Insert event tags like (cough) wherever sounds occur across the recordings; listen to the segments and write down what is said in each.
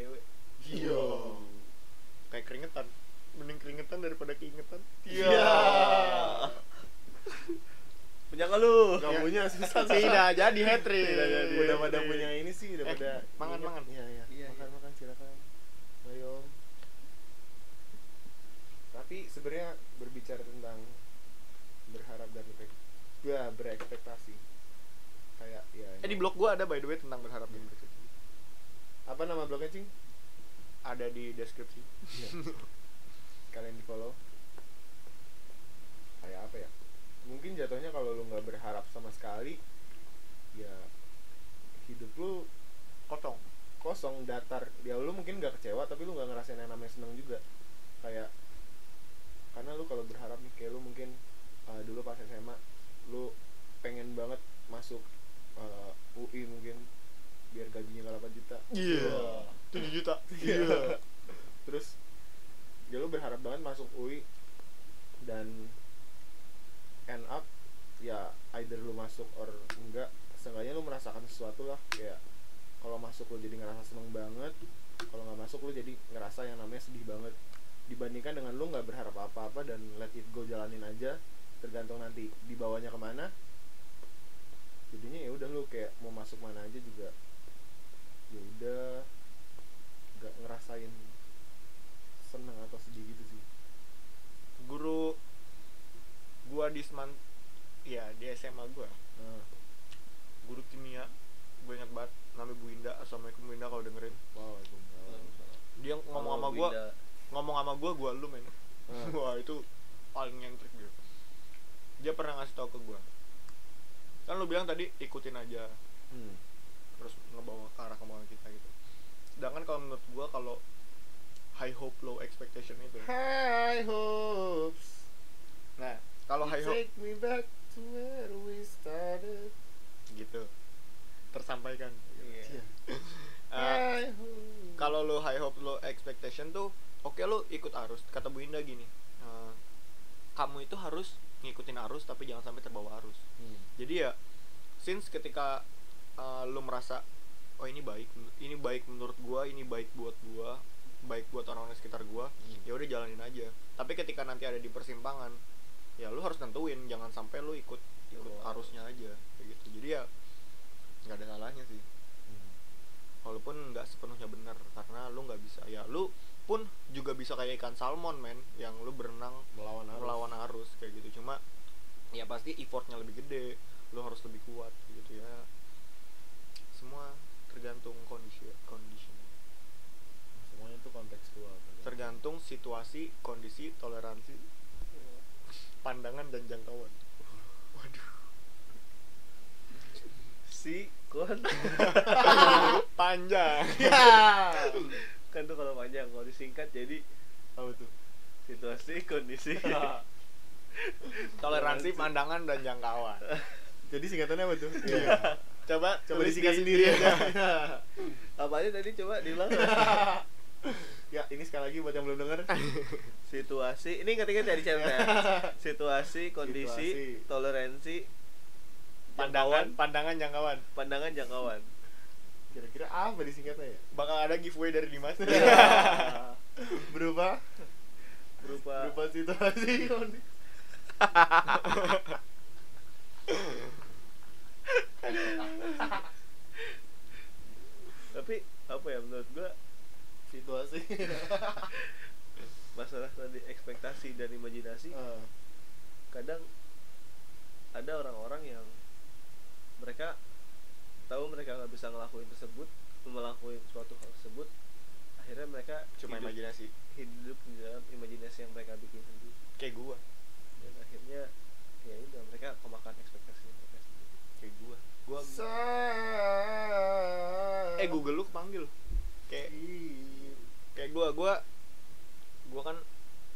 cewek Iya. kayak keringetan mending keringetan daripada keingetan Iya. punya nggak lu Gak Ya. punya (laughs) susah. tidak jadi hat trick Tidak jadi. Udah pada punya ini sih, udah Eh, pada mangan, inget. mangan. Iya, iya. Iya, makan, iya. makan silakan. Ayo. Tapi sebenarnya berbicara tentang berharap dan ber ya, berekspektasi. Kayak ya. eh di blog gua ada by the way tentang berharap dan berekspektasi apa nama blognya, Cing? ada di deskripsi Iya. (laughs) Kalian di follow. Kayak apa ya? Mungkin jatuhnya kalau lu nggak berharap sama sekali, ya hidup lu kosong kosong datar ya lu mungkin nggak kecewa tapi lu nggak ngerasain yang namanya seneng juga kayak karena lu kalau berharap nih kayak lu mungkin uh, dulu pas SMA lu pengen banget masuk uh, UI mungkin biar gajinya nggak 8 juta. Iya. tujuh juta. (laughs) Iya. terus ya lu berharap banget masuk UI dan end up ya either lu masuk or enggak seenggaknya lu merasakan sesuatu lah. Kayak kalau masuk lu jadi ngerasa seneng banget kalau nggak masuk lu jadi ngerasa yang namanya sedih banget. Dibandingkan dengan lu nggak berharap apa-apa dan let it go jalanin aja tergantung nanti dibawanya ke mana. Jadinya ya udah lu kayak mau masuk mana aja juga ya udah nggak ngerasain seneng atau sedih gitu sih. Guru gua di seman ya di SMA gua nah, guru kimia gue ingat banget namanya Bu Indah. Assalamualaikum Bu Indah kalau dengerin. Wow dia ngomong sama gua ngomong sama gua gua lu men. Ah. (laughs) wah itu paling nyentrik dia. Dia pernah ngasih tau ke gua. Kan lu bilang tadi ikutin aja. Hmm. Terus ngebawa ke arah kemauan kita gitu. Sedangkan kalau menurut gua kalau high hope low expectation itu high hopes. Nah kalau high hope take me back to where we started. Gitu. Tersampaikan. Iya. Iya. (laughs) High hopes kalau lo high hope lo expectation tuh oke lo ikut arus. Kata Bu Indah gini eh, kamu itu harus ngikutin arus tapi jangan sampai terbawa arus. Hmm. jadi ya since ketika eh, lo merasa oh ini baik ini baik menurut gua ini baik buat gua baik buat orang-orang sekitar gua. Hmm. ya udah jalanin aja. Tapi ketika nanti ada di persimpangan ya lu harus nentuin jangan sampai lu ikut ikut Terbawa arusnya aja kayak gitu. Jadi ya nggak ada salahnya sih. Hmm. walaupun nggak sepenuhnya benar karena lu nggak bisa. Ya lu pun juga bisa kayak ikan salmon men yang lu berenang melawan arus. melawan arus kayak gitu. Cuma ya pasti effortnya lebih gede lu harus lebih kuat gitu ya semua tergantung kondisi kondisi semuanya itu kontekstual tergantung situasi kondisi toleransi pandangan dan jangkauan. Waduh. Si kon (laughs) panjang. (laughs) Kan tuh kalau panjang kalau disingkat jadi apa tuh? situasi kondisi. (laughs) Toleransi pandangan dan jangkauan. Jadi singkatannya apa tuh? Iya. Coba coba disingkat di- sendiri. aja (laughs) apa aja tadi? Coba diulang (laughs) ya ini sekali lagi buat yang belum denger. (laughs) Situasi ini ingat-ingat ya di channel ya? Situasi kondisi Situasi. toleransi pandangan. jangkauan, pandangan jangkauan. Pandangan jangkauan. Kira-kira apa disingkatnya ya? Bakal ada giveaway dari Dimas. Berupa? Berupa. Berupa situasi. kondisi tapi apa ya menurut gua situasi. Masalah tadi ekspektasi dan imajinasi Ah, kadang ada orang-orang yang mereka tahu mereka nggak bisa ngelakuin tersebut melakukan suatu hal tersebut akhirnya mereka cuma hidup, imajinasi. hidup di dalam imajinasi yang mereka bikin sendiri. Kayak gua. Dan akhirnya ya udah mereka kemakan ekspektasi kayak gua. Gua eh Google lu kepanggil. Kayak kayak gua gua gua kan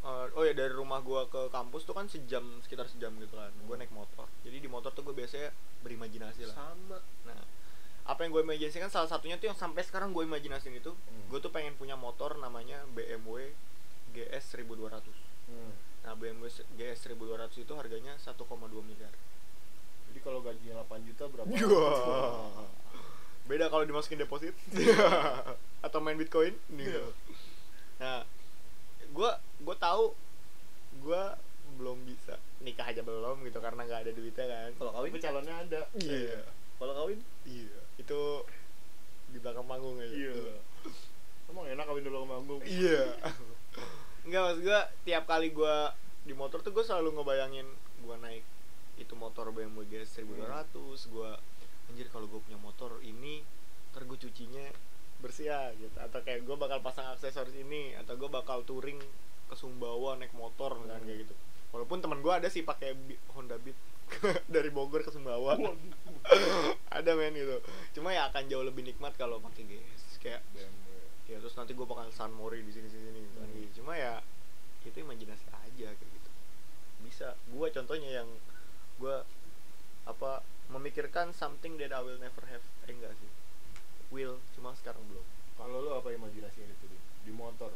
eh, oh ya dari rumah gua ke kampus tuh kan sejam sekitar sejam gitu kan. Gua naik motor. Jadi di motor tuh gua biasanya berimajinasi lah. Sama. Nah apa yang gue imajinasikan salah satunya tuh yang sampai sekarang gue imajinasin itu Hmm. gue tuh pengen punya motor namanya BMW GS 1200 Hmm. nah BMW GS 1200 itu harganya 1,2 miliar jadi kalau gajinya 8 juta berapa? Wah. beda kalau dimasukin deposit. (laughs) Atau main bitcoin. Gitu. Nah gue gue tahu gue belum bisa nikah aja belum gitu karena nggak ada duitnya kan. Kalau kawin tapi calonnya ada. Iya. Kalau kawin? Iya. Itu di belakang panggung aja. Iya. emang enak kawin dulu ke manggung iya. (laughs) Enggak maksud gue tiap kali gue di motor tuh gue selalu ngebayangin gue naik itu motor BMW GS 1200 gue anjir kalau gue punya motor ini ntar gue cucinya bersih ya gitu. Atau kayak gue bakal pasang aksesoris ini atau gue bakal touring ke Sumbawa naik motor kan kayak gitu. Walaupun teman gue ada sih pakai Honda Beat (laughs) dari Bogor ke Sumbawa. (laughs) Ada men gitu. Cuma ya akan jauh lebih nikmat kalau pakai GS kayak ya terus nanti gue bakal San Mori di sini sini gitu. Hmm. cuma ya itu imajinasi aja kayak gitu. Bisa. Gue contohnya yang gue apa memikirkan something that I will never have. Eh enggak sih. Will cuma sekarang belum. Kalau lu apa imajinasinya itu di, di motor.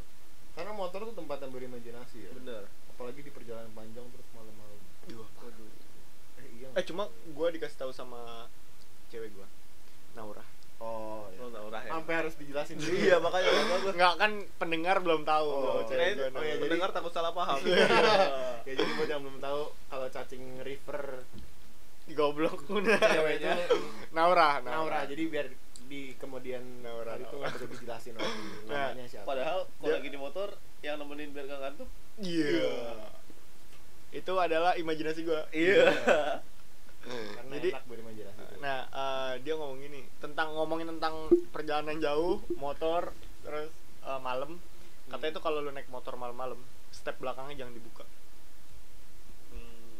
Karena motor tuh tempat yang berimajinasi ya. Bener. Apalagi di perjalanan panjang terus malam-malam. Waduh eh iya. Eh cuma gue dikasih tahu sama cewek gue Naura oh ya lo tau Rahel sampai harus dijelasin dulu. Iya makanya nggak bagus. Nggak kan pendengar belum tahu Oh, Kirain gue oh iya, jadi- pendengar takut salah paham. (laughs) Ya jadi buat yang belum tahu kalau cacing river goblok. Udah cewek itu Naura. Naura jadi biar di kemudian Naura, hari itu Naura. nggak perlu dijelasin lagi. Nah, namanya siapa? Padahal kalau lagi di motor yang nemenin biar gak ngantuk iya. Itu adalah imajinasi gue iya karena Jadi- enak berimajinasi itu. Nah, eh, dia ngomong gini tentang ngomongin tentang perjalanan jauh, motor, terus eh, malam. Katanya itu kalau lu naik motor malam-malam, step belakangnya jangan dibuka. Hmm,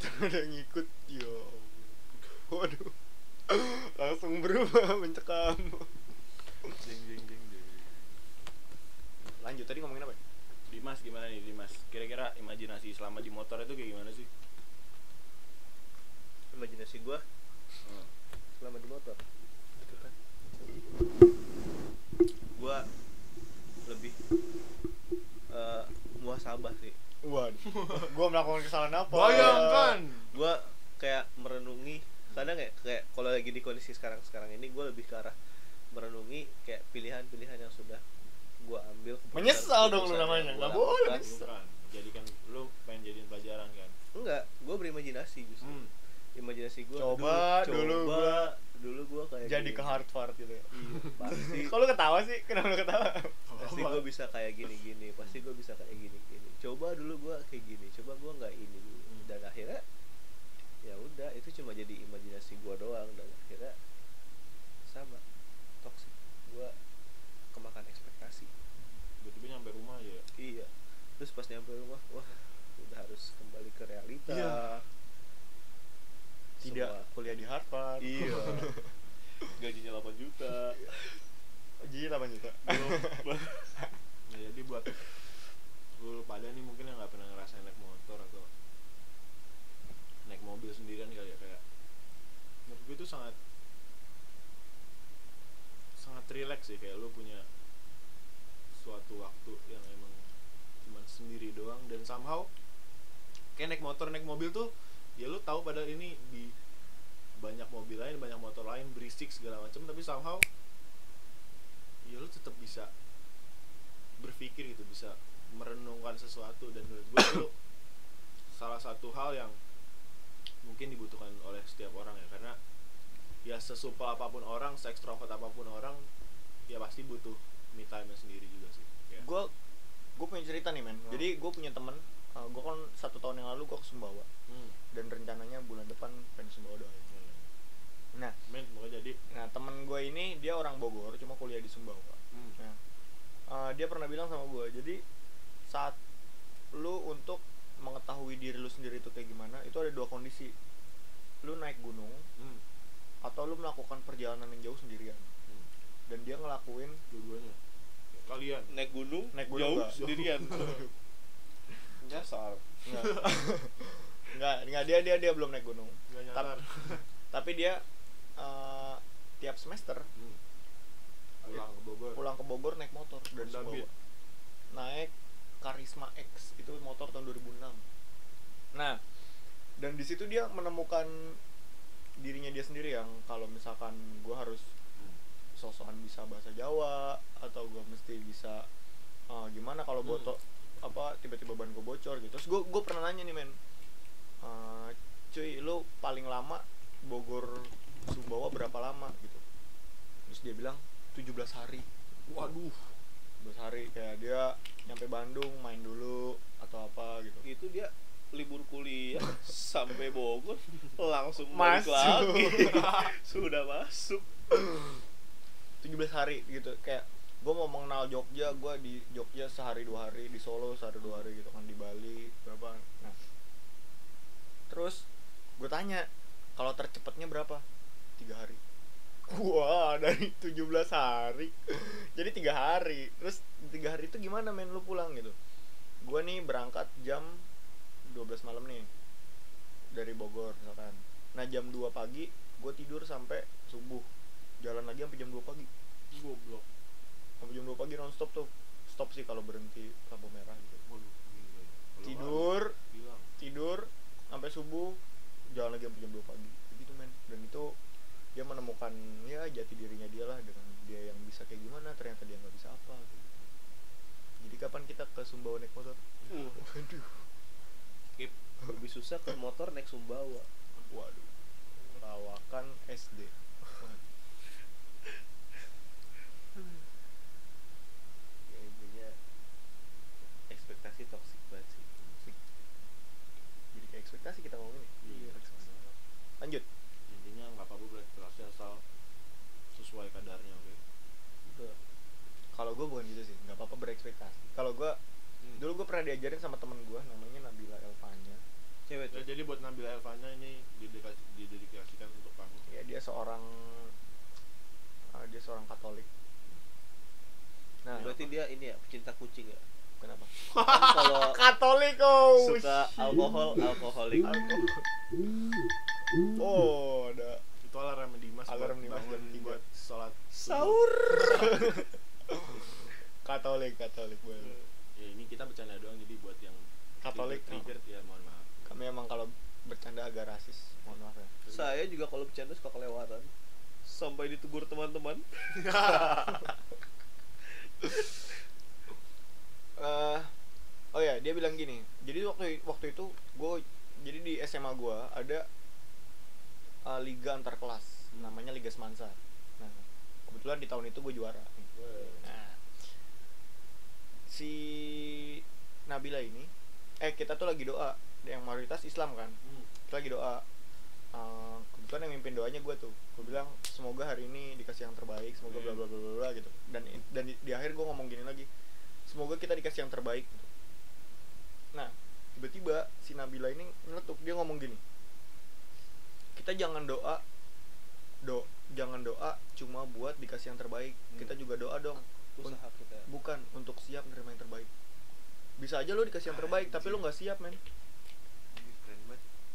(laughs) Ada yang ngikut, yo. Waduh. (laughs) Langsung berubah mencekam. Jeng jeng jeng jeng. Lanjut tadi ngomongin apa? ya? Dimas gimana nih Dimas? Kira-kira imajinasi selama di motor itu kayak gimana sih? Imajinasi gua Hmm. selama di motor Itu kan. gua lebih eh muasabah sih Waduh. gua melakukan kesalahan apa? bayangkan gua kayak merenungi kadang ya kayak kalau lagi di kondisi sekarang sekarang ini gua lebih ke arah merenungi kayak pilihan-pilihan yang sudah gua ambil Menyesal dong lu namanya. Nggak boleh menyesal. Bukan. Jadi kan lu pengen jadiin pelajaran kan? enggak gua berimajinasi justru Hmm. Imajinasi gua Coba aduh, dulu coba gua dulu gua kayak Jadi gini. ke Harvard gitu ya. iya pasti (laughs) Kok lu ketawa sih? Kenapa lu ketawa? pasti gue bisa kayak gini gini pasti gue bisa kayak gini gini coba dulu gue kayak gini coba gue nggak ini dulu Hmm. dan akhirnya ya udah itu cuma jadi imajinasi gue doang dan akhirnya sama toxic gue kemakan ekspektasi Tiba-tiba nyampe rumah aja ya? iya terus pas nyampe rumah wah udah harus kembali ke realita Iya. Tidak Semua- kuliah di Harvard. iya (laughs) gajinya 8 juta Gaji 8 juta. Nah, (laughs) jadi buat lu pada nih mungkin yang nggak pernah ngerasain naik motor atau naik mobil sendirian kali ya kayak menurut gue itu sangat sangat rileks sih kayak lu punya suatu waktu yang emang cuman sendiri doang dan somehow kayak naik motor naik mobil tuh ya lu tahu padahal ini di banyak mobil lain banyak motor lain berisik segala macam tapi somehow ya lu tetap bisa berpikir gitu bisa merenungkan sesuatu. Dan menurut gue itu salah satu hal yang mungkin dibutuhkan oleh setiap orang ya karena ya sesupel apa pun orang se ekstrovert apa pun orang ya pasti butuh me time sendiri juga sih gue gue punya cerita nih men. Hmm. jadi gue punya temen gue kan satu tahun yang lalu gue ke Sumbawa hmm, dan rencananya bulan depan pengen ke Sumbawa doang hmm. nah men semoga jadi nah temen gue ini dia orang Bogor cuma kuliah di Sumbawa hmm. nah eh, dia pernah bilang sama gue jadi saat lu untuk mengetahui diri lu sendiri itu kayak gimana itu ada dua kondisi lu naik gunung Hmm. atau lu melakukan perjalanan yang jauh sendirian Hmm. dan dia ngelakuin dua-duanya kalian naik gunung Naik gunung jauh nggak? sendirian (laughs) nyasar Enggak. enggak, (laughs) enggak dia dia dia belum naik gunung. nggak nyasar Tapi dia eh, tiap semester hmm. pulang ke Bogor pulang ke Bogor naik motor dari. Naik Karisma X itu motor tahun 2006. Nah, dan di situ dia menemukan dirinya dia sendiri yang kalau misalkan gua harus Hmm. sosokan bisa bahasa Jawa atau gue mesti bisa eh, gimana kalau Hmm. botol apa tiba-tiba ban gue bocor gitu. Terus gue gue pernah nanya nih men Eh, cuy lu paling lama Bogor Sumbawa berapa lama? Gitu. Terus dia bilang 17 hari. Waduh. 17 hari kayak dia nyampe Bandung main dulu atau apa gitu. Itu dia libur kuliah (laughs) sampai Bogor langsung Masuk. lagi. (laughs) Sudah masuk. 17 hari gitu kayak gue mau mengenal Jogja gue di Jogja sehari dua hari di Solo sehari dua hari gitu kan di Bali berapa? Nah. Terus gue tanya kalau tercepatnya berapa? Tiga hari. Wah dari 17 hari. Jadi tiga hari. Terus tiga hari itu gimana men? Lu pulang gitu. Gue nih berangkat jam 12 malam nih dari Bogor misalkan. Nah jam 2 pagi gue tidur sampai subuh. Jalan lagi sampai jam 2 pagi. Goblok sampai jam 2 pagi nonstop tuh. Stop sih kalau berhenti lampu merah gitu. Waduh gila. Kalau tidur tidur sampai subuh jalan lagi sampai jam 2 pagi. Begitu men. Dan itu dia menemukan ya jati dirinya dia lah dengan dia yang bisa kayak gimana. Ternyata dia nggak bisa apa gitu. jadi kapan kita ke Sumbawa naik motor? Uh, waduh. Skip. lebih susah ke motor naik Sumbawa. Waduh. Lawakan SD ya intinya ekspektasi toksik banget sih. Jadi kayak ekspektasi kita ngomong ini iya lanjut. Intinya nggak apa-apa berekspresi asal sesuai kadarnya oke? Betul. kalau gue bukan gitu sih nggak apa-apa berekspektasi. Kalau gue Hmm. dulu gue pernah diajarin sama temen gue namanya Nabila Elvanya. Cewek Ya, jadi buat Nabila Elvana ini didedikasi, didedikasikan untuk kamu. Ya dia seorang ah, dia seorang Katolik. Nah berarti dia ini ya pecinta kucing ya kenapa? Kalau (laughs) Katolik oh suka alkohol alkoholik. Oh ada. Itu alarm Dimas Alarm buat Dimas tiga. buat sholat. Sahur. (laughs) Katolik Katolik boleh. Ya ini kita bercanda doang jadi buat yang Katolik. trigger ya mohon maaf. Kami emang kalau bercanda agak rasis mohon maaf ya. Saya juga kalau bercanda suka kelewatan. Sampai ditegur teman-teman (laughs) eh oh ya dia bilang gini. Jadi waktu waktu itu gue jadi di SMA gue ada eh, liga antar kelas namanya Liga Semansa. Nah kebetulan di tahun itu gue juara. Nah si Nabila ini eh kita tuh lagi doa yang mayoritas Islam kan. Hmm. kita lagi doa. Eh, kebetulan yang mimpin doanya gue tuh. Gue bilang semoga hari ini dikasih yang terbaik semoga bla bla bla bla bla gitu. Dan dan di, di akhir gue ngomong gini lagi semoga kita dikasih yang terbaik. Gitu. nah tiba-tiba si Nabila ini nyeletuk dia ngomong gini kita jangan doa do jangan doa cuma buat dikasih yang terbaik. Hmm. kita juga doa dong. Usaha kita. Bukan untuk siap menerima yang terbaik. Bisa aja lo dikasih yang terbaik tapi lo nggak siap men.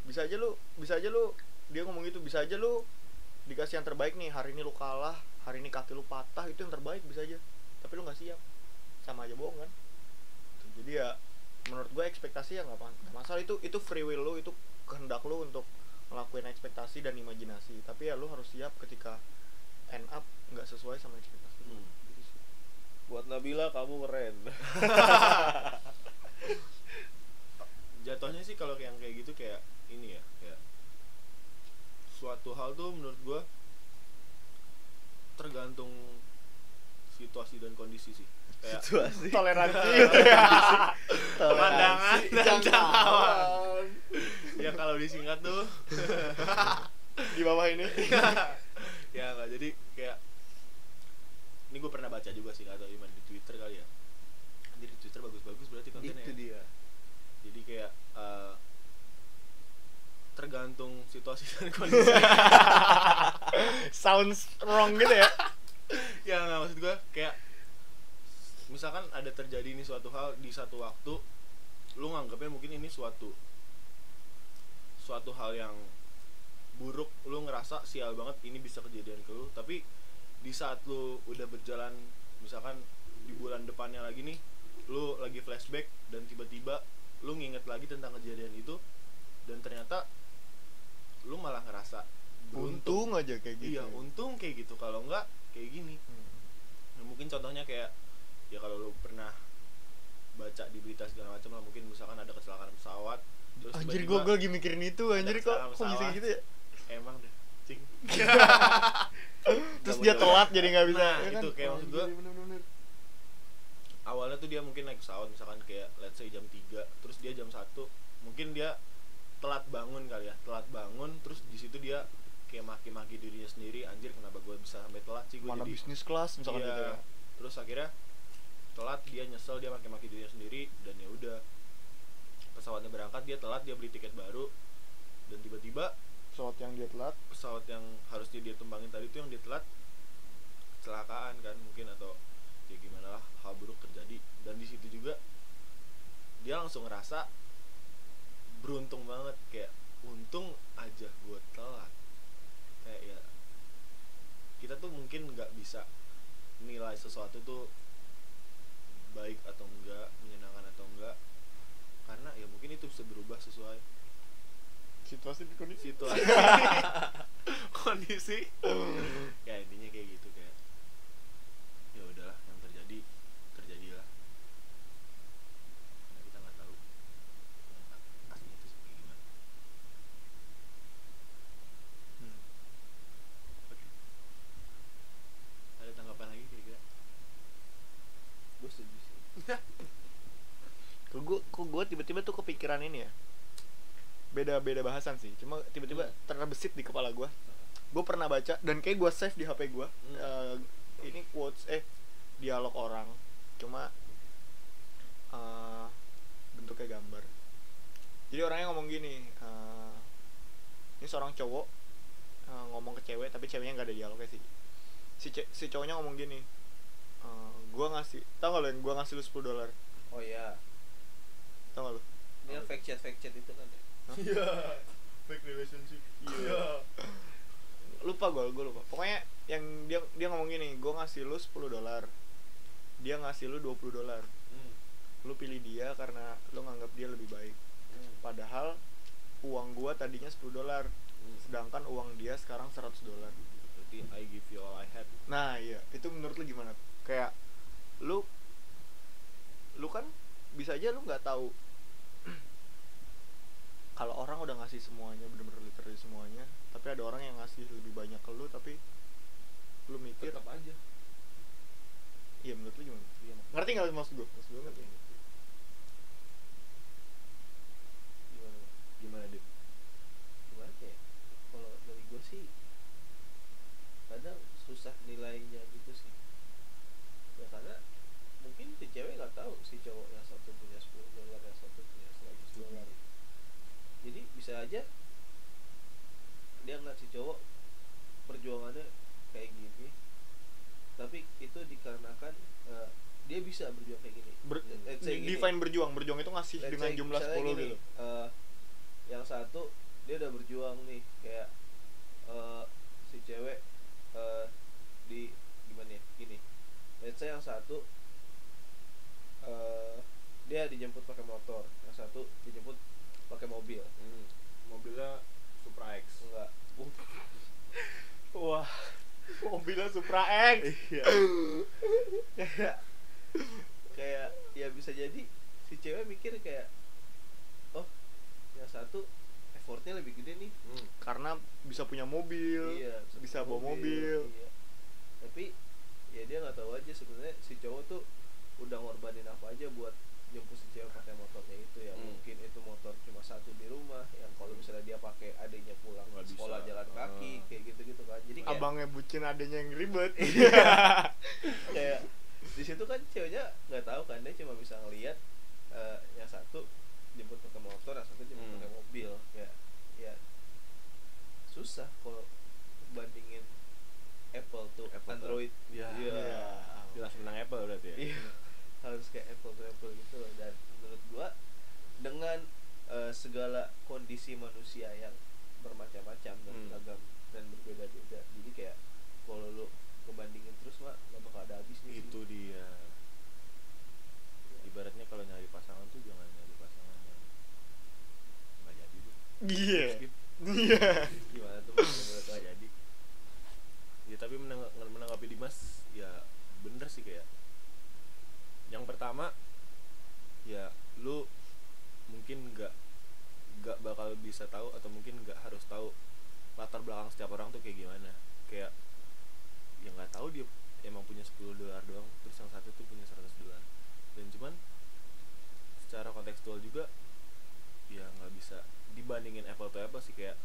Bisa aja lu bisa aja lu dia ngomong gitu bisa aja lu dikasih yang terbaik nih. Hari ini lu kalah hari ini kaki lu patah itu yang terbaik bisa aja. Tapi lu nggak siap sama aja bohong kan? Jadi ya menurut gue ekspektasi ya nggak masalah itu itu free will lu itu kehendak lu untuk ngelakuin ekspektasi dan imajinasi. Tapi ya lu harus siap ketika end up nggak sesuai sama ekspektasi lu. Hmm. Gitu sih. buat Nabila kamu keren. (laughs) Jatuhnya sih kalau yang kayak gitu kayak ini ya kayak suatu hal tuh menurut gua tergantung situasi dan kondisi sih situasi toleransi. (laughs) Pemandangan dan jangkauan. jangkauan. Ya kalau disingkat tuh. (laughs) Di bawah ini. (laughs) Ya nggak jadi kayak ini gue pernah baca juga sih atau gimana di Twitter kali ya. Jadi di Twitter bagus-bagus berarti kontennya itu ya? dia. Jadi kayak eh, tergantung situasi dan kondisi. Sounds wrong gitu ya. Ya nggak maksud gue kayak misalkan ada terjadi ini suatu hal di satu waktu lu nganggapnya mungkin ini suatu suatu hal yang buruk lu ngerasa sial banget ini bisa kejadian ke lu tapi di saat lu udah berjalan misalkan di bulan depannya lagi nih lu lagi flashback dan tiba-tiba lu nginget lagi tentang kejadian itu dan ternyata lu malah ngerasa beruntung. Untung aja kayak gitu iya untung kayak gitu kalau enggak kayak gini. Hmm. Nah, mungkin contohnya kayak ya kalau lu pernah baca di berita segala macam lah mungkin misalkan ada kecelakaan pesawat terus anjir gua gua lagi mikirin itu anjir kok kok bisa gitu ya emang deh cing (laughs) terus dia telat jadi nggak bisa Nah, ya kan? itu kayak maksud bener-bener. awalnya tuh dia mungkin naik pesawat misalkan kayak let's say jam 3 terus dia jam 1 mungkin dia telat bangun kali ya telat bangun terus di situ dia kayak maki-maki dirinya sendiri anjir kenapa gue bisa sampai telat sih gue mana jadi bisnis kelas misalkan Iya. gitu ya terus akhirnya telat dia nyesel dia maki-maki dirinya sendiri dan ya udah. Pesawatnya berangkat dia telat dia beli tiket baru dan tiba-tiba pesawat yang dia telat. pesawat yang harusnya dia tumbangin tadi tuh yang dia telat kecelakaan kan mungkin atau ya gimana lah hal buruk terjadi. Dan di situ juga dia langsung ngerasa beruntung banget kayak untung aja gue telat. Kayak ya kita tuh mungkin nggak bisa nilai sesuatu tuh baik atau enggak menyenangkan atau enggak. Karena ya mungkin itu bisa berubah sesuai situasi di kondisi. situasi. (laughs) Kondisi. Ya intinya kayak gitu kayak ya udahlah yang terjadi terjadilah karena kita nggak tahu yang aslinya itu seperti gimana Hmm. oke ada tanggapan lagi kira-kira gue setuju sih kok gue gue tiba-tiba tuh kepikiran ini ya. Beda beda bahasan sih. Cuma tiba-tiba Hmm. terbesit di kepala gue gue pernah baca dan kayak gue save di hp gue Hmm. ini quotes eh dialog orang. Cuma eh, bentuknya gambar. Jadi orangnya ngomong gini eh, ini seorang cowok eh, ngomong ke cewek tapi ceweknya nggak ada dialognya sih. Si ce- si cowoknya ngomong gini eh, gua ngasih tau gak lo yang gua ngasih lu 10 dolar? Oh ya tau gak lo ini yang fake chat fake chat itu kan. Ya iya. Fake relationship. Iya. Lupa gue gue lupa. Pokoknya yang dia dia ngomong gini gue ngasih lu 10 dolar. Dia ngasih lu 20 dolar. Hmm. lu pilih dia karena lu nganggap dia lebih baik. Hmm. padahal uang gua tadinya 10 dolar Hmm. sedangkan uang dia sekarang 100 dolar. Berarti I give you all I have. Nah iya. Itu menurut lu gimana? Kayak lu lu kan bisa aja lu nggak tahu. (clears throat) Kalau orang udah ngasih semuanya bener-bener literally semuanya tapi ada orang yang ngasih lebih banyak ke lu tapi lu mikir tetap aja. Iya menurut lu gimana? Iya maksudnya. ngerti nggak maksud gue maksud gue ngerti. Gimana gimana dit gimana ya? Kalau dari gue sih kadang susah nilainya gitu sih ya karena mungkin si cewek nggak tahu si cowok yang satu punya 10 dolar yang satu punya 100 dolar jadi bisa aja dia ngeliat si cowok perjuangannya kayak gini tapi itu dikarenakan eh, dia bisa berjuang kayak gini. Ber- gini. define berjuang berjuang itu ngasih Let's dengan jumlah misalnya 10 gini, gitu. eh, yang satu dia udah berjuang nih kayak eh, si cewek eh, di gimana ya gini. Let's say yang satu eh, dia dijemput pakai motor. Yang satu dijemput pakai mobil. Hmm. mobilnya Supra X. Enggak. (laughs) Wah mobilnya Supra X. Iya. Kayak (laughs) kayak ya bisa jadi si cewek mikir kayak oh yang satu effortnya lebih gede nih. Hmm. karena bisa punya mobil iya bisa bawa mobil. iya. tapi ya dia nggak tahu aja sebenarnya si cowok tuh udah ngorbanin apa aja buat jemput si cewek pakai motornya itu ya Hmm. mungkin itu motor cuma satu di rumah yang kalau misalnya dia pakai adanya pulang Nggak bisa. sekolah jalan kaki Ah. kayak gitu gitu kan jadi kayak, abangnya bucin adanya yang ribet (laughs) kayak di situ kan ceweknya nggak tahu kan dia cuma bisa ngelihat eh, yang satu jemput pakai motor yang satu jemput Hmm. pakai mobil ya ya susah kalau bandingin Apple tuh Apple. Android Ya. Iya. Iya. jelas menang Apple berarti ya Iya. Harus kayak Apple to Apple gitu loh. dan menurut gua dengan eh, segala kondisi manusia yang bermacam-macam dan Hmm. beragam dan berbeda-beda jadi kayak kalau lu ngebandingin terus mah nggak bakal ada habisnya sih. itu dia ibaratnya kalau nyari pasangan tuh jangan nyari pasangan yang nggak jadi deh iya Skip. iya gimana tuh Mas, menurut lo? nggak jadi menang- menanggapi Dimas ya bener sih kayak yang pertama ya lu mungkin nggak nggak bakal bisa tahu atau mungkin nggak harus tahu latar belakang setiap orang tuh kayak gimana. Kayak yang nggak tahu dia emang punya 10 dolar doang terus yang satu tuh punya 100 dolar. Dan cuman secara kontekstual juga ya nggak bisa dibandingin apple to apple sih kayak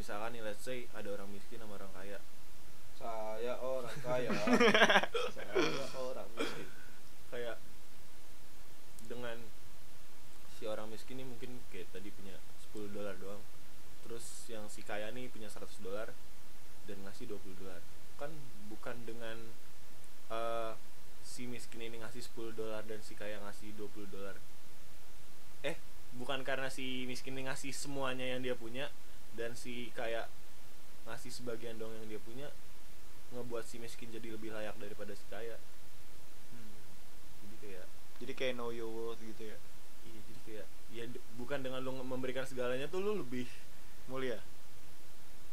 misalkan nih let's say ada orang miskin sama orang kaya. Saya orang kaya. (laughs) Saya orang miskin kayak dengan si orang miskin ini mungkin kayak tadi punya 10 dolar doang. Terus yang si kaya nih punya 100 dolar dan ngasih 20 dolar. Kan bukan dengan eh, si miskin ini ngasih 10 dolar dan si kaya ngasih 20 dolar. Eh bukan karena si miskin ini ngasih semuanya yang dia punya dan si kaya ngasih sebagian dong yang dia punya ngebuat si miskin jadi lebih layak daripada si kaya. Jadi kayak jadi kayak know your worth gitu ya. Iya jadi kayak ya bukan dengan lu nge- memberikan segalanya tuh lu lebih mulia.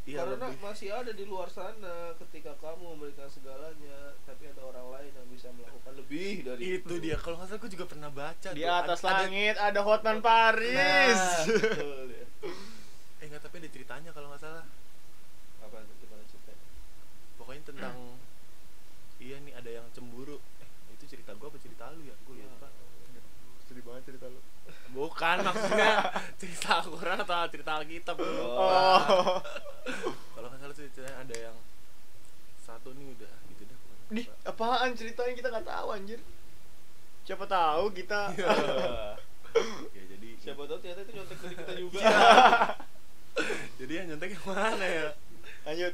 Iya karena lebih masih ada di luar sana ketika kamu memberikan segalanya tapi ada orang lain yang bisa melakukan lebih dari itu dia kalau nggak salah gue juga pernah baca di tuh. atas Ada- langit ada Hotman Paris. Nah, (laughs) betul ya. eh nggak tapi ada ceritanya kalau nggak salah. Apa itu gimana ceritanya? Pokoknya tentang iya nih ada yang cemburu itu cerita gue apa cerita lu ya? Gue lupa. Sedih banget cerita lu. Bukan maksudnya (laughs) cerita Al-Quran atau cerita Alkitab bro. oh. (laughs) Kalau nggak salah ceritanya ada yang satu nih udah gitu dah pokoknya. di apaan ceritanya? Kita nggak tahu anjir. Siapa tahu kita. (laughs) Ya jadi siapa tahu ternyata itu nyontek dari kita juga. Jadi yang nyontek yang mana ya? Lanjut.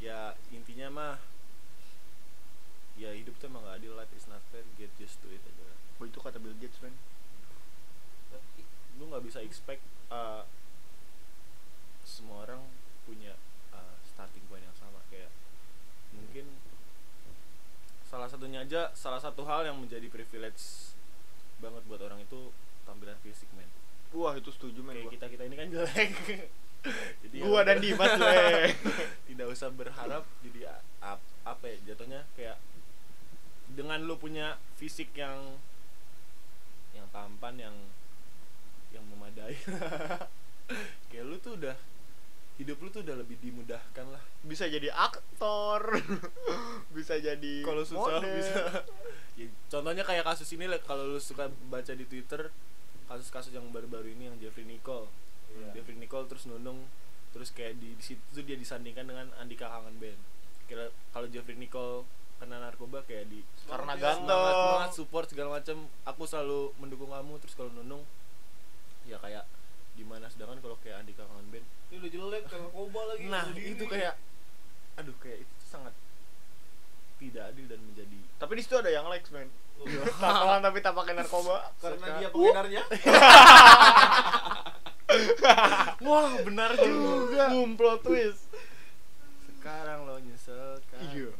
Ya intinya mah ya hidup tuh emang gak adil life fair get used to it aja. Oh itu kata Bill Gates men Tapi, lu nggak bisa expect uh, semua orang punya uh, starting point yang sama. Kayak mungkin salah satunya aja salah satu hal yang menjadi privilege banget buat orang itu tampilan fisik men. Wah itu setuju men kayak gua. kita kita ini kan jelek. (laughs) Jadi ya gua dan udah. Dimas (laughs) tidak usah berharap jadi ap- apa ya jatuhnya kayak dengan lu punya fisik yang yang tampan yang yang memadai. (laughs) Kayak lu tuh udah hidup lu tuh udah lebih dimudahkan lah. Bisa jadi aktor (laughs) bisa jadi kalau susah model. bisa. (laughs) Ya, contohnya kayak kasus ini lah kalau lu suka baca di twitter kasus-kasus yang baru-baru ini yang Jeffrey Nicole. Iya. Jeffrey Nicole terus nunung terus kayak di, di situ tuh dia disandingkan dengan Andika Kangen Band. Kira kalau Jeffrey Nicole kena narkoba kayak di karena Semangat, ganteng. semangat, support segala macam aku selalu mendukung kamu terus kalau nunung ya kayak gimana? Sedangkan kalau kayak Andika Kangen Band. Ini udah jelek karena narkoba lagi nah itu kayak aduh kayak itu tuh sangat tidak adil dan menjadi tapi di situ ada yang likes men. Oh, (laughs) tatoan tapi tak pakai narkoba. Karena dia pengedarnya (laughs) wah benar juga. Boom plot twist. Sekarang lo nyesel kan? Iya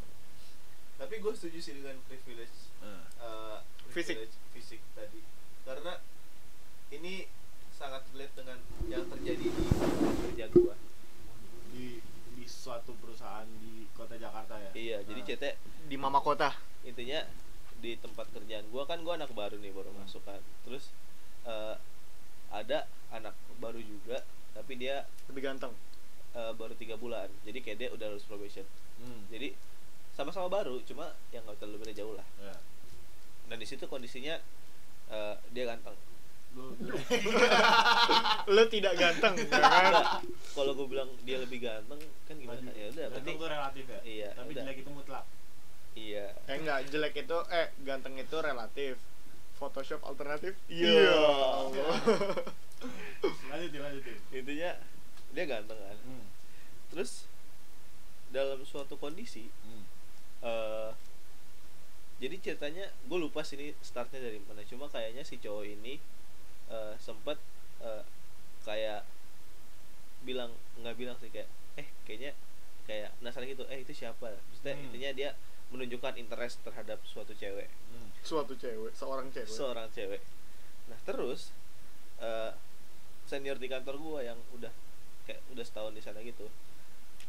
tapi gue setuju sih dengan privilege eh, Fisik. privilege fisik tadi. Karena ini sangat relate dengan yang terjadi di kerja gua. Di di suatu perusahaan di kota Jakarta ya? Iya jadi Ah. CT di mama kota. Intinya di tempat kerjaan gua kan gua anak baru nih baru masuk kan. Terus eh, ada anak baru juga tapi dia lebih ganteng. Eh, baru tiga bulan. Jadi kayak dia udah lulus probation. Hmm. jadi sama-sama baru cuma yang nggak terlalu beda jauh lah Ya. dan di situ kondisinya eh, dia ganteng Lu, (laughs) lu tidak ganteng ya kan kalau gue bilang dia lebih ganteng kan gimana Maju. ya udah berarti tuh relatif ya Iya, tapi udah. jelek itu mutlak iya eh enggak jelek itu eh ganteng itu relatif Photoshop alternatif Iya. Allah. (laughs) lanjutin lanjutin intinya dia ganteng kan hmm. terus dalam suatu kondisi Hmm. Eh jadi ceritanya gue lupa sih ini startnya dari mana. Cuma kayaknya si cowok ini eh sempet eh, kayak bilang nggak bilang sih kayak eh kayaknya kayak penasaran gitu eh itu siapa? Maksudnya Hmm. intinya dia menunjukkan interest terhadap suatu cewek. Hmm. suatu cewek seorang cewek. Seorang cewek. Nah terus eh, senior di kantor gua yang udah kayak udah setahun di sana gitu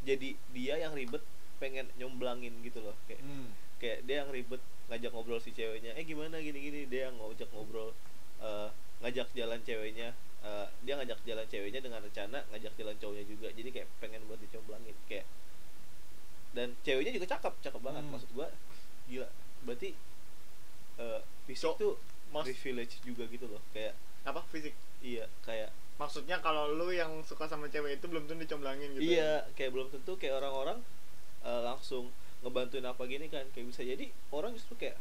jadi dia yang ribet pengen nyomblangin gitu loh kayak Hmm. kayak dia yang ribet ngajak ngobrol si ceweknya eh gimana gini gini dia yang ngajak ngobrol eh, ngajak jalan ceweknya eh, dia ngajak jalan ceweknya dengan rencana ngajak jalan cowoknya juga. Jadi kayak pengen buat dicomblangin kayak dan ceweknya juga cakep cakep banget. Hmm. maksud gua gila. Berarti eh fisik Cok, tuh mas- privilege juga gitu loh kayak apa? Fisik? Iya kayak maksudnya kalau lu yang suka sama cewek itu belum tentu dicomblangin gitu iya kayak belum tentu kayak orang-orang eh, langsung ngebantuin apa gini kan kayak bisa jadi orang justru kayak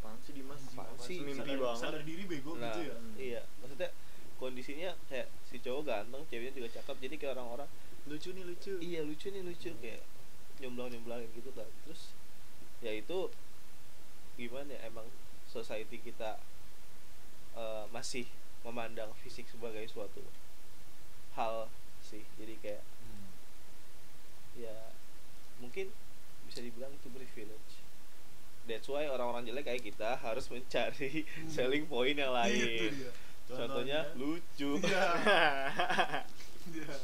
apaan sih Dimas? Apaan sih? mimpi sadar, banget. sadar diri bego nah gitu ya iya maksudnya kondisinya kayak si cowok ganteng ceweknya juga cakep jadi kayak orang-orang lucu nih lucu. Iya lucu nih lucu kayak nyomblang nyomblangin gitu kan. Terus ya itu gimana ya emang society kita eh, masih memandang fisik sebagai suatu hal sih. Jadi kayak Hmm. ya mungkin bisa dibilang itu privilege. That's why orang-orang jelek kayak kita harus mencari selling point yang lain. Itu dia. contohnya lucu. Iya. (laughs) Iya.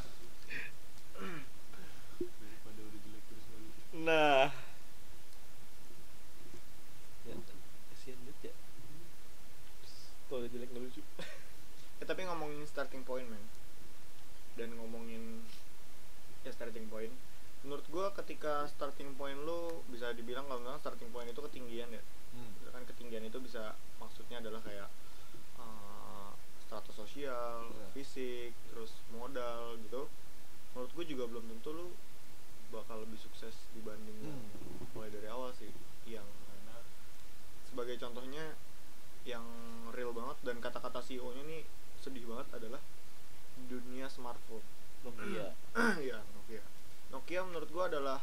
daripada udah jelek terus nggak lucu. Nah. Ya kasihan banget ya. Kalau udah jelek nggak lucu. Eh, tapi ngomongin starting point man dan ngomongin ya starting point menurut gua ketika starting point lu bisa dibilang kalau misalnya starting point itu ketinggian ya hmm. kan ketinggian itu bisa maksudnya adalah kayak uh, status sosial, Iya. fisik, terus modal gitu. Menurut gue juga belum tentu lu bakal lebih sukses dibanding Hmm. mulai dari awal sih. Yang sebagai contohnya yang real banget dan kata-kata CEO-nya nih sedih banget adalah dunia smartphone. Nokia (clears throat) ya Nokia. Nokia menurut gua adalah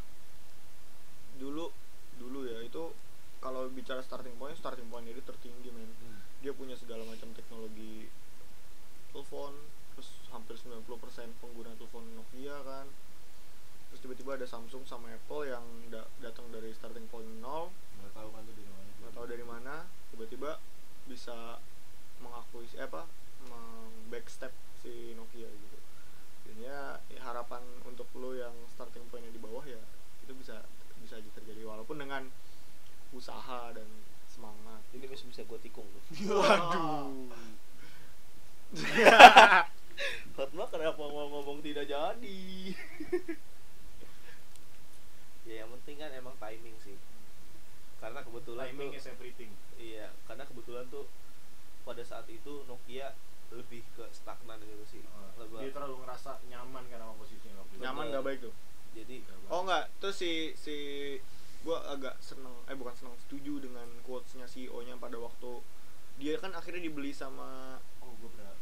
dulu dulu ya itu kalau bicara starting point starting point itu tertinggi men. Hmm. dia punya segala macam teknologi telepon terus hampir 90% pengguna telepon Nokia kan. Terus tiba-tiba ada Samsung sama Apple yang da- datang dari starting point nol. Nggak tahu kan tuh dari mana. Nggak tahu dari mana. Tiba-tiba bisa mengakui eh, apa backstep si Nokia gitu jadinya ya, harapan untuk lo yang starting pointnya di bawah ya itu bisa bisa aja terjadi. Walaupun dengan usaha dan semangat. Ini masih bisa gue tikung tuh. (laughs) Waduh. (laughs) Fatma kenapa mau ngomong tidak jadi? (laughs) Ya yang penting kan emang timing sih. Karena kebetulan timing tuh is everything. Iya karena kebetulan tuh pada saat itu Nokia lebih ke stagnan gitu sih. Dia Lebih- terlalu ngerasa nyaman kan sama posisinya waktu itu. nyaman Betul. gak baik tuh? Jadi Nggak baik. oh enggak terus si si gua agak seneng eh bukan seneng setuju dengan quotesnya CEO nya pada waktu dia kan akhirnya dibeli sama oh gue pernah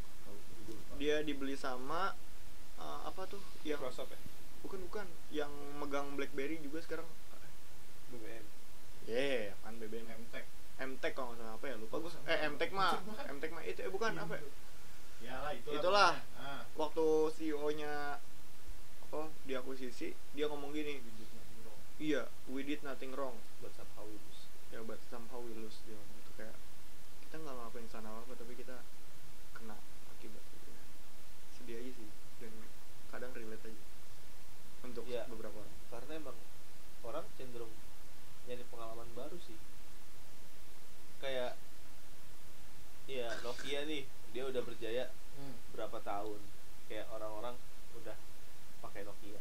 gue dia dibeli sama uh, apa tuh yang Microsoft ya? Bukan bukan. Yang megang BlackBerry juga sekarang. BBM yeah kan BBM Mtek MTech kalau nggak salah apa ya? Lupa gue eh MTech mah MTech mah itu eh bukan apa ya? Ya lah itulah Itulah. ah. waktu CEO nya apa diakuisisi dia ngomong gini We did nothing wrong. iya we did nothing wrong buat somehow we lose ya but somehow we lose dia ngomong itu kayak kita nggak ngelakuin sana apa tapi kita kena akibat gitu ya sedih aja sih dan kadang relate aja untuk Iya. beberapa orang karena emang orang cenderung nyari pengalaman baru sih kayak ya Nokia nih dia udah berjaya Hmm. berapa tahun. Kayak orang-orang udah pakai Nokia.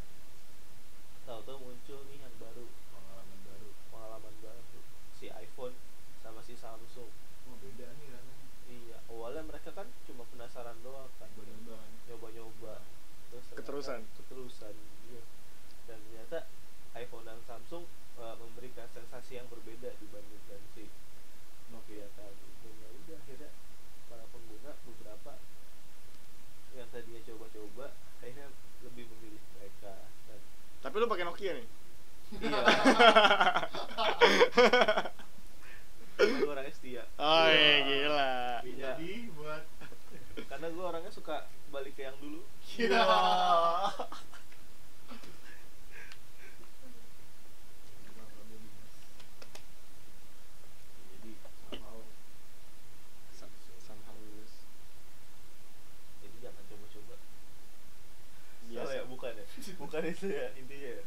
Tahu-tahu muncul nih yang baru. Pengalaman baru. Pengalaman baru. Si iPhone sama si Samsung. Oh beda nih rasanya. Iya awalnya mereka kan cuma penasaran doang kan. Coba-coba kan nyoba-nyoba. Terus Keterusan. keterusan iya. dan ternyata iPhone dan Samsung uh, memberikan sensasi yang berbeda dibandingkan si Nokia tadi. Dan ya udah akhirnya para pengguna beberapa yang tadinya coba-coba akhirnya lebih memilih mereka. Dan tapi lu pakai Nokia nih? Iya. Gue orangnya setia oh iya, gila. Iya. jadi buat karena gue orangnya suka balik ke yang dulu. Iya. Emang kamu Dimas. jadi somehow somehow we lose jadi jangan coba-coba biasa Salah ya bukan ya? (laughs) Bukan itu ya intinya ya.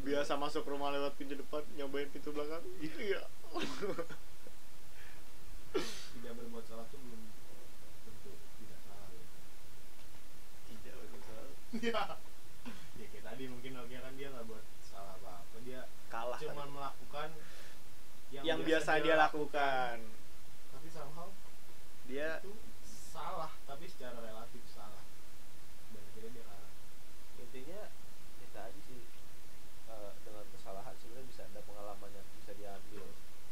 Biasa masuk rumah lewat pintu depan nyobain pintu belakang. Iya. Tidak berbuat salah tuh belum tentu tidak salah gitu. tidak betul (laughs) ya ya kayak tadi mungkin Nokia kan dia nggak buat salah apa apa dia kalah cuma tadi. melakukan yang, biasa dia lakukan. Tapi somehow dia itu salah tapi secara relatif salah dan akhirnya dia kalah intinya ya tadi sih eh, dengan kesalahan sebenarnya bisa ada pengalaman yang bisa diambil.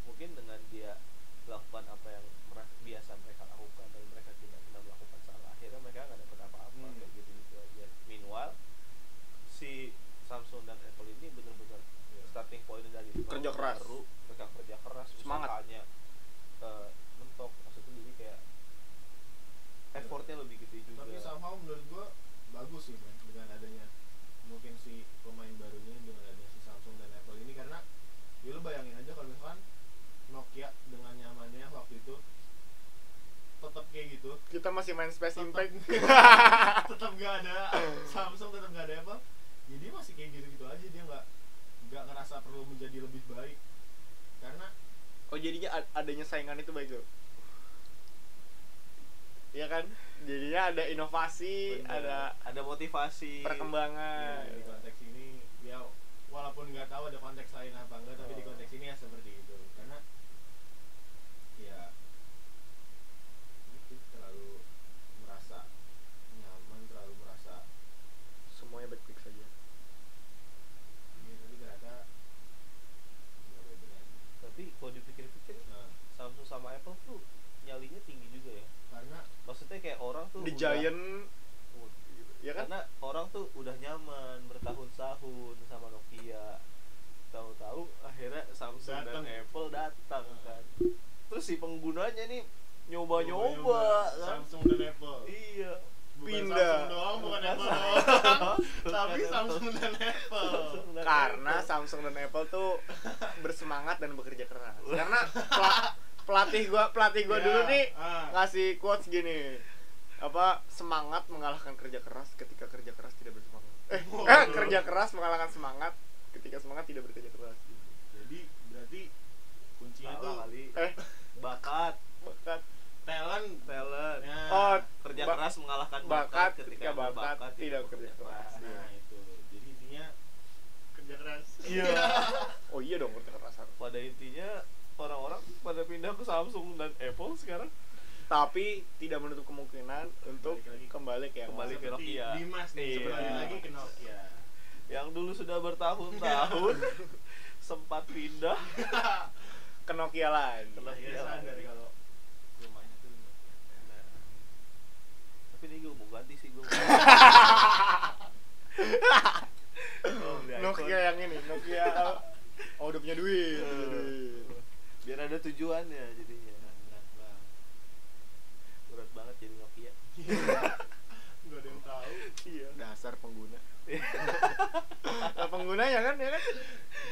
Mungkin dengan dia melakukan apa yang mer- biasa mereka lakukan dan mereka tidak pernah melakukan salah akhirnya mereka nggak dapat apa-apa Hmm. kayak gitu gitu aja meanwhile si Samsung dan Apple ini benar-benar Iya. starting point dari nol, Kerja keras. baru mereka kerja keras Semangat. usahanya eh, mentok maksudnya jadi kayak effortnya lebih gede juga tapi somehow menurut gua bagus sih men dengan adanya mungkin si pemain barunya dengan adanya si Samsung dan Apple ini karena ya lu bayangin aja kalau misalkan Nokia dengan nyamannya waktu itu tetap kayak gitu kita masih main Space Tetep- Impact. (laughs) tetap gak ada. Samsung tetap gak ada Apple ya dia masih kayak gitu-gitu aja. Dia nggak nggak ngerasa perlu menjadi lebih baik. Karena oh jadinya ad- adanya saingan itu baik tuh? Iya kan? Jadinya ada inovasi Bener. ada ada motivasi. perkembangan. Ya, di konteks ini. Ya walaupun nggak tahu ada konteks lain apa enggak tapi di Oh. konteks ini ya seperti itu karena ya itu terlalu merasa nyaman terlalu merasa semuanya baik-baik saja ini tapi ternyata nggak baik-baik aja. tapi kalau dipikir-pikir nah. Samsung sama Apple tuh nyalinya tinggi juga ya. Karena maksudnya kayak orang tuh di udah- Giant ya kan? karena orang tuh udah nyaman bertahun-tahun sama Nokia. Tahu-tahu akhirnya Samsung Datang. dan Apple datang Hmm. kan. Terus si penggunanya nih nyoba-nyoba kan. Samsung dan Apple. Iya Pindah. Samsung doang bukan Apple Samsung. doang tapi. Samsung dan Apple karena. Samsung dan Apple tuh bersemangat dan bekerja keras karena pela- pelatih gua pelatih gua Ya, dulu nih ah. ngasih quotes gini apa semangat mengalahkan kerja keras ketika kerja keras tidak bersemangat eh, eh kerja keras mengalahkan semangat ketika semangat tidak bekerja keras jadi berarti kuncinya Salah tuh kali (laughs) eh bakat bakat talent. Talent. Ya. oh kerja ba- keras mengalahkan bakat ketika ketika ada bakat tidak bekerja keras. Nah itu. Jadi intinya kerja keras. Iya. (laughs) Oh iya dong kerja keras pada intinya orang-orang pada pindah ke Samsung dan Apple sekarang. Tapi tidak menutup kemungkinan untuk lagi. kembali ke yang Kembali ke Nokia. Dimas nih Iya. kembali lagi ke Nokia. Yang dulu sudah bertahun-tahun (laughs) sempat pindah. (laughs) Ke Nokia lagi Ke Nokia. Akhirnya sadar kalau rumahnya tuh Nokia Nah, ini gue mau ganti sih gue oh. Nokia yang ini Nokia (laughs) oh udah punya duit, duit. biar ada tujuannya jadinya. Berat banget berat banget jadi Nokia. (laughs) Nggak ada yang tahu. Iya. Dasar pengguna. (laughs) Nah, penggunanya kan ya kan?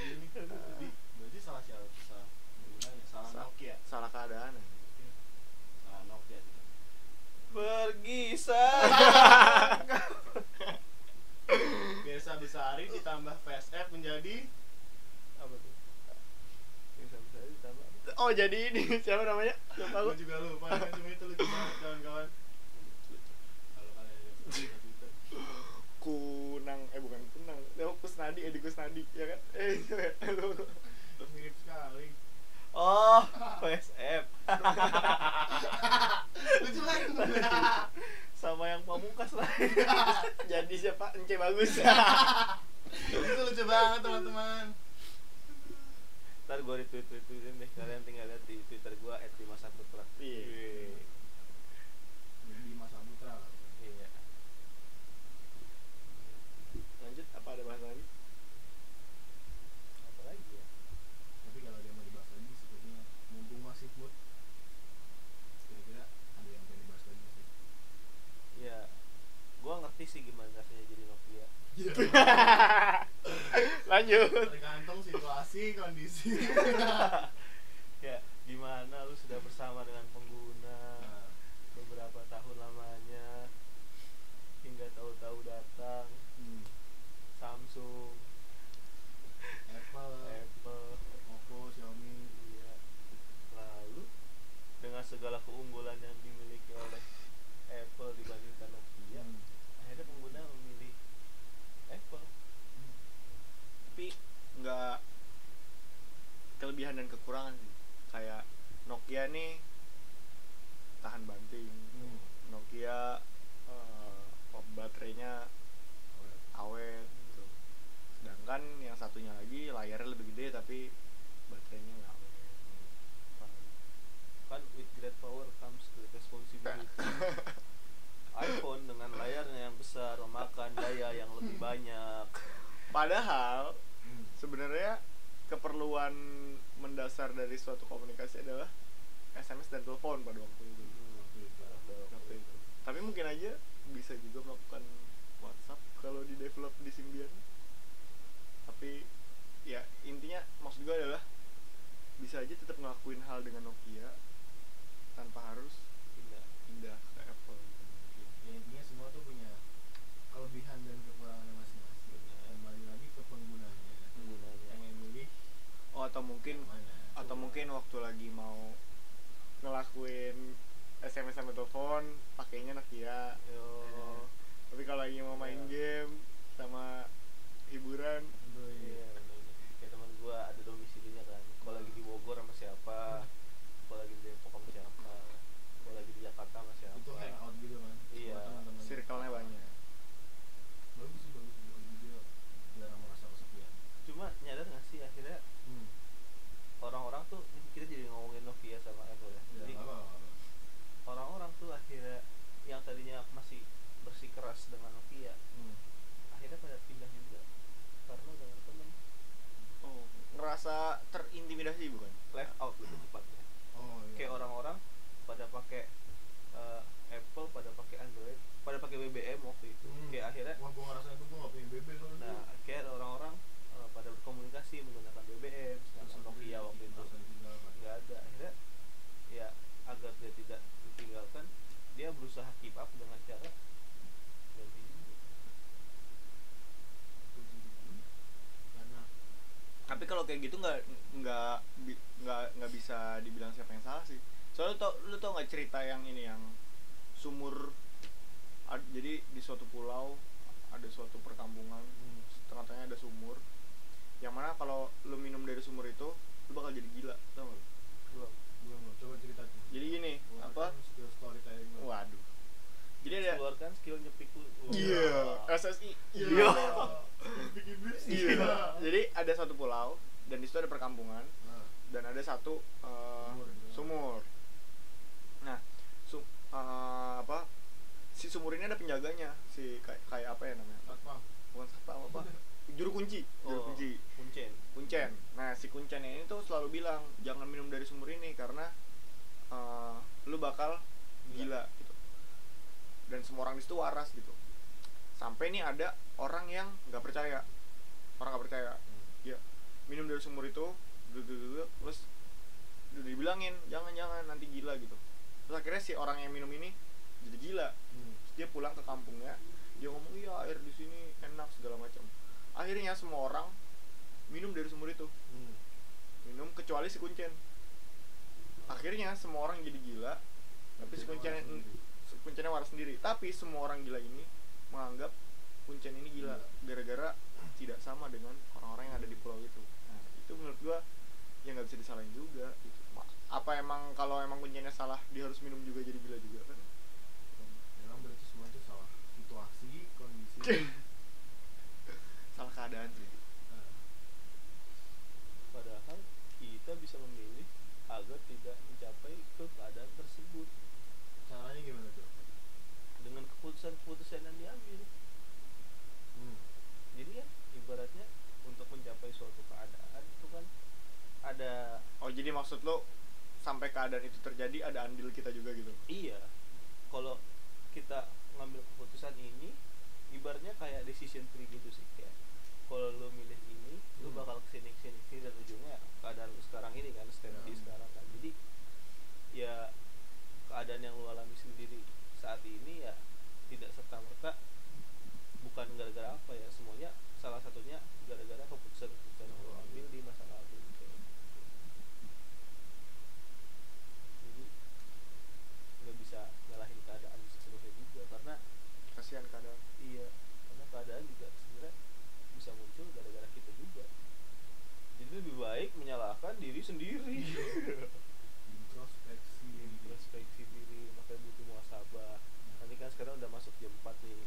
Ini berarti berarti salah siapa? Salah penggunanya salah Sa- Nokia. salah keadaan salah Nokia sih. Pergi sang (laughs) Desa Besari ditambah VSF menjadi apa tuh? Yang sama saya ditambah apa? oh jadi ini. (laughs) Siapa namanya? Siapa lu juga lupa. (laughs) Kan cuma itu lucu banget kawan-kawan. Kalau kalian kunang. Eh bukan kunang. Leo Kusnadi Edi Kusnadi ya kan? Eh ya. Lu Mirip sekali. Oh PSF Lucu kan? sama yang pamungkas lah (laughs) jadi siapa? Ence bagus. (laughs) Itu lucu banget teman-teman. Ntar gue retweet retweetin deh. Kalian tinggal lihat di twitter gue @dimasaputra Iya. sih gimana rasanya jadi Nokia. Gitu. (laughs) Lanjut. Tergantung situasi, kondisi. (laughs) ya, gimana lu sudah bersama dengan pengguna nah. beberapa tahun lamanya hingga tahu-tahu datang hmm. Samsung, Apple, Apple, Oppo, Xiaomi. Iya. Lalu dengan segala keunggulan yang dimiliki oleh Apple dibandingkan Nokia, hmm akhirnya pengguna memilih Apple hmm. tapi nggak kelebihan dan kekurangan sih kayak Nokia nih tahan banting hmm. Nokia uh, baterainya awet hmm. gitu. sedangkan yang satunya lagi layarnya lebih gede tapi baterainya nggak awet hmm. kan with great power comes great responsibility (laughs) iPhone dengan layarnya yang besar memakan daya yang lebih banyak. Padahal sebenarnya keperluan mendasar dari suatu komunikasi adalah SMS dan telepon pada waktu itu. Waktu itu tapi mungkin aja bisa juga melakukan WhatsApp kalau di develop di Symbian. Tapi ya intinya maksud gue adalah bisa aja tetap ngelakuin hal dengan Nokia tanpa harus Pindah. pindah ke Apple gitu mungkin. ya intinya semua tuh punya kelebihan dan kekurangannya masing-masing kembali lagi ke penggunanya Penggunanya. pengen milih oh atau mungkin atau mungkin waktu lagi mau ngelakuin SMS sama telepon pakainya Nokia Yo. tapi kalau lagi mau main Iya. game sama hiburan Aduh, Iya, iya. kayak teman gua ada domisilinya kan. Kalau lagi di Bogor sama siapa, kalau lagi di Depok sama siapa, kalau lagi di Jakarta sama siapa. itu hangout gitu kan Iya. circle-nya banyak bagus sih bagus bagus juga jarang merasa kesepian Cuma nyadar gak sih akhirnya hmm. Orang-orang tuh ini kita jadi ngomongin Nokia sama Apple ya. ya Jadi orang-orang tuh akhirnya yang tadinya masih bersikeras dengan Nokia, hmm. akhirnya pada pindah juga karena dengan temen oh ngerasa terintimidasi bukan left out lebih tepatnya. oh iya Kayak orang-orang pada pakai eh, Apple, pada pakai Android, pada pakai BBM waktu itu. Hmm. Kayak akhirnya wah gua ngerasa itu gua nggak punya BB kalau itu Nah, akhirnya orang-orang pada berkomunikasi menggunakan BBM, sedangkan Nokia waktu itu. nggak ada. Akhirnya ya agar dia tidak ditinggalkan, dia berusaha keep up dengan cara ganti tapi kalau kayak gitu nggak nggak nggak nggak bisa dibilang siapa yang salah sih. Soalnya lu tau lu tau nggak cerita yang ini yang sumur ad- jadi di suatu pulau ada suatu perkampungan hmm. tengah-tengahnya ada sumur yang mana kalau lu minum dari sumur itu lu bakal jadi gila tau gak lu? Belum. coba cerita tuh jadi gini Gua apa skill storytelling gua. waduh jadi ada Keluarkan skill nyepik lu. iya Wah. SSI Iya. Speak English. iya jadi ada satu pulau dan di situ ada perkampungan Nah, dan ada satu uh, Sumur gitu. sumur. Nah, su uh, apa? Si sumur ini ada penjaganya, si kayak kayak apa ya namanya? satpam. Bukan satpam apa? (laughs) Juru kunci, juru Oh, kunci. Kuncen. Kuncen. Nah, si kuncen ini tuh selalu bilang, "Jangan minum dari sumur ini karena uh, lu bakal gila gitu." Dan semua orang di situ waras gitu. Sampai nih ada orang yang nggak percaya. Orang nggak percaya. Ya, minum dari sumur itu, duduk duduk terus dibilangin jangan jangan nanti gila gitu terus akhirnya si orang yang minum ini jadi gila Hmm. Terus dia pulang ke kampungnya dia ngomong iya air di sini enak segala macam akhirnya semua orang minum dari sumur itu. Hmm. minum kecuali si kuncen. Akhirnya semua orang jadi gila tapi si kuncen kuncennya waras sendiri. Tapi semua orang gila ini menganggap kuncen ini gila gara-gara tidak sama dengan orang-orang yang ada di pulau itu. Nah itu menurut gua yang nggak bisa disalahin juga gitu. Apa emang kalau emang kuncennya salah dia harus minum juga jadi gila juga kan? Memang berarti semua itu salah situasi, kondisi. (laughs) salah keadaan sih Padahal kita bisa memilih agar tidak mencapai ke keadaan tersebut caranya gimana tuh? dengan keputusan-keputusan yang diambil. Hmm. Jadi kan ibaratnya untuk mencapai suatu keadaan itu kan ada oh jadi maksud lo sampai keadaan itu terjadi ada andil kita juga gitu iya kalau kita ngambil keputusan ini ibaratnya kayak decision tree gitu sih kayak kalau lu milih ini lu Hmm. bakal ke sini ke sini ke sini dan ujungnya keadaan lu sekarang ini kan Ya. di sekarang kan jadi ya keadaan yang lu alami sendiri saat ini ya tidak serta merta bukan gara-gara apa ya semuanya salah satunya gara-gara keputusan keputusan yang lu ambil di masa lalu gitu. jadi nggak bisa nyalahin keadaan seterusnya juga karena kasihan keadaan iya karena keadaan juga bisa muncul gara-gara kita juga. Jadi lebih baik menyalahkan diri sendiri. Introspeksi introspeksi diri makanya butuh muasabah nanti kan sekarang udah masuk jam 4 nih.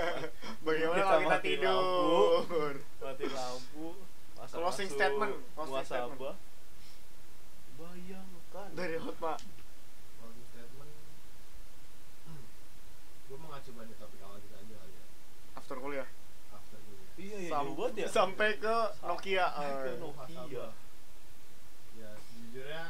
(laughs) Bagaimana kita, kita mati tidur? lampu, mati lampu masa closing statement closing muasabah statement. bayangkan. Dari hotma closing statement. Gue mengacu pada topik awal kita aja ya. After kuliah iya iya Sam- jauh banget ya Sampai ke Nokia. Sampai ke Eh, Nokia. Muhasabah. ya sejujurnya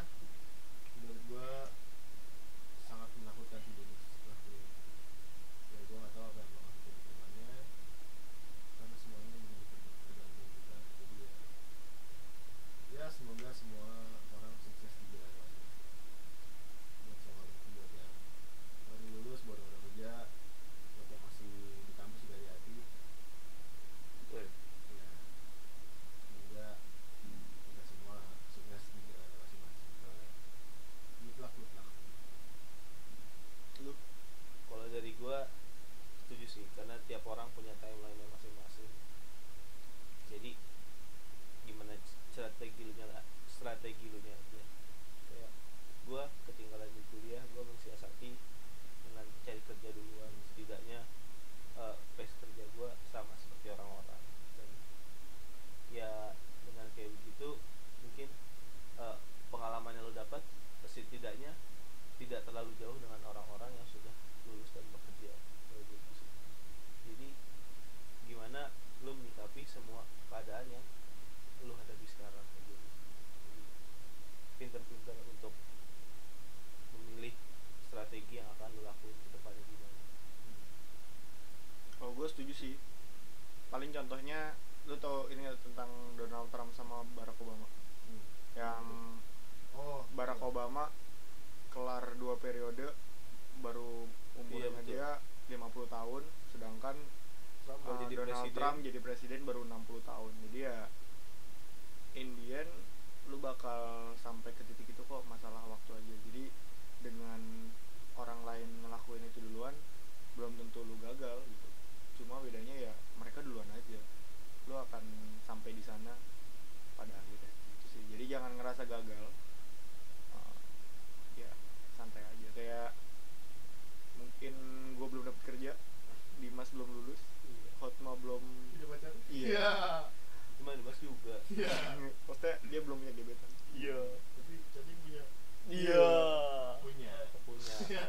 punya. Iya.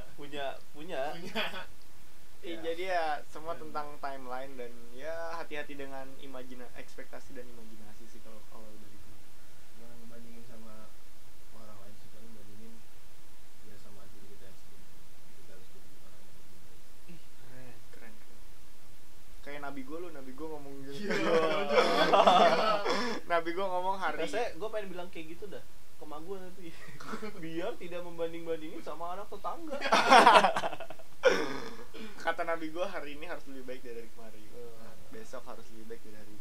punya. Punya. Ya. (laughs) jadi ya semua Dan- tentang timeline dan ya hati-hati dengan imajina ekspektasi dan imajinasi sih kalau kalau dari gue jangan ngebandingin sama orang lain sih paling bandingin ya sama diri kita yang sendiri. Kita harus jadi orang yang lebih keren keren keren. Kayak nabi gue lu nabi gue ngomong gitu. Iya. (laughs) nabi gue ngomong hari saya gue pengen bilang kayak gitu dah ke mak gue nanti. (laughs) Biar tidak membanding bandingin sama anak tetangga. (laughs) Kata nabi gue hari ini harus lebih baik dari kemarin. Eh. besok harus lebih baik dari hari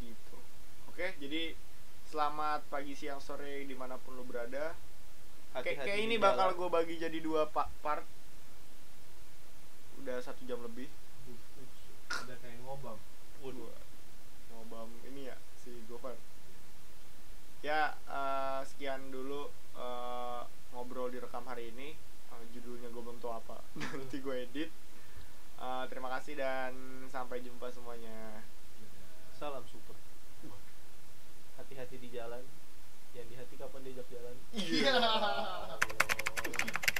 gitu. Oke jadi selamat pagi siang sore di mana pun lu berada. Kayak Hati-hati kayak ini bakal gue bagi jadi dua pa- part. Udah satu jam lebih. Ada kayak ngobam. Waduh. Ngobam ini ya si Gofar. Ya eh, sekian dulu eh, ngobrol direkam hari ini. Eh, judulnya gue belum tahu apa. (laughs) Nanti gue edit. Eh, terima kasih dan sampai jumpa semuanya. Salam super. Hati-hati di jalan. Yang di hati kapan diajak jalan? Iya. (laughs)